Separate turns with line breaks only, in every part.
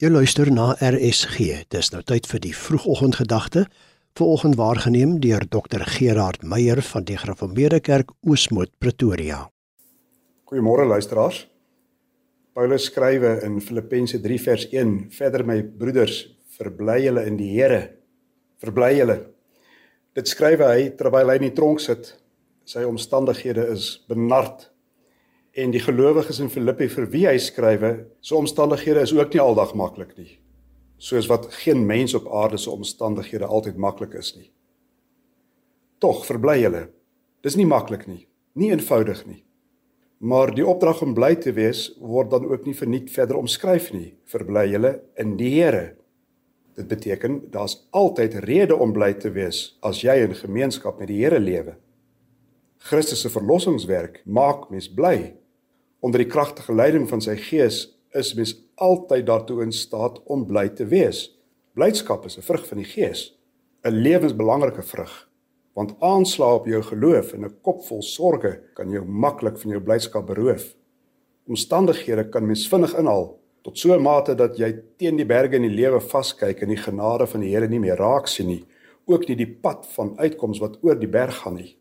Jy luister na RSG. Dis nou tyd vir die vroegoggendgedagte. Vanoggend waargeneem deur Dr Gerard Meyer van die Gereformeerde Kerk Oosmoed Pretoria.
Goeiemôre luisteraars. Paulus skrywe in Filippense 3 vers 1: Verder my broeders, verbly julle in die Here. Verbly julle. Dit skrywe hy terwyl hy in die tronk sit. Sy omstandighede is benard En die gelowiges in Filippi vir wie hy skrywe, so omstandighede is ook nie aldag maklik nie. Soos wat geen mens op aarde se omstandighede altyd maklik is nie. Tog verbly hulle. Dis nie maklik nie, nie eenvoudig nie. Maar die opdrag om bly te wees word dan ook nie verniet verder omskryf nie. Verbly julle in die Here. Dit beteken daar's altyd rede om bly te wees as jy in gemeenskap met die Here lewe. Christus se verlossingswerk maak mens bly onder die kragtige leiding van sy gees is mens altyd daartoe in staat om bly te wees. Blydskap is 'n vrug van die gees, 'n lewensbelangrike vrug. Want aanslae op jou geloof en 'n kop vol sorges kan jou maklik van jou blydskap beroof. Omstandighede kan mens vinnig inhaal tot so 'n mate dat jy teen die berge in die lewe vaskyk en die genade van die Here nie meer raak sien nie, ook nie die pad van uitkoms wat oor die berg gaan nie.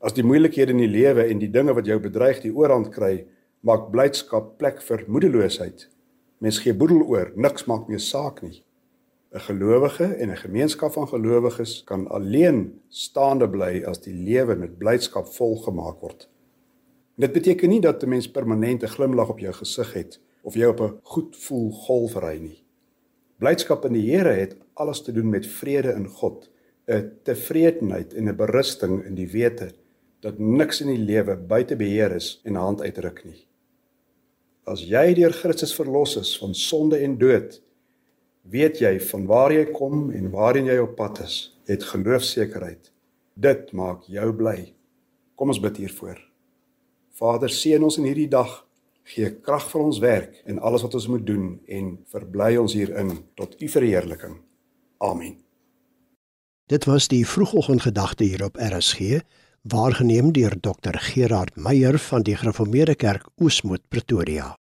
As die moeilikhede in die lewe en die dinge wat jou bedreig die oorhand kry, maak blydskap plek vir moedeloosheid. Mens gee boedel oor, niks maak meer saak nie. 'n Gelowige en 'n gemeenskap van gelowiges kan alleen staande bly as die lewe met blydskap volgemaak word. Dit beteken nie dat 'n mens permanent 'n glimlag op jou gesig het of jy op 'n goed voel golf ry nie. Blydskap in die Here het alles te doen met vrede in God, 'n tevredenheid en 'n berusting in die wete dat niks in die lewe buite beheer is en hand uitruk nie. As jy deur Christus verlos is van sonde en dood, weet jy van waar jy kom en waarheen jy op pad is. Jy het geloofsekerheid. Dit maak jou bly. Kom ons bid hiervoor. Vader, seën ons in hierdie dag. Gee krag vir ons werk en alles wat ons moet doen en verbly ons hierin tot U verheerliking. Amen.
Dit was die vroegoggendgedagte hier op RSG, waargeneem deur Dr Gerard Meyer van die Gereformeerde Kerk Oosmoed Pretoria.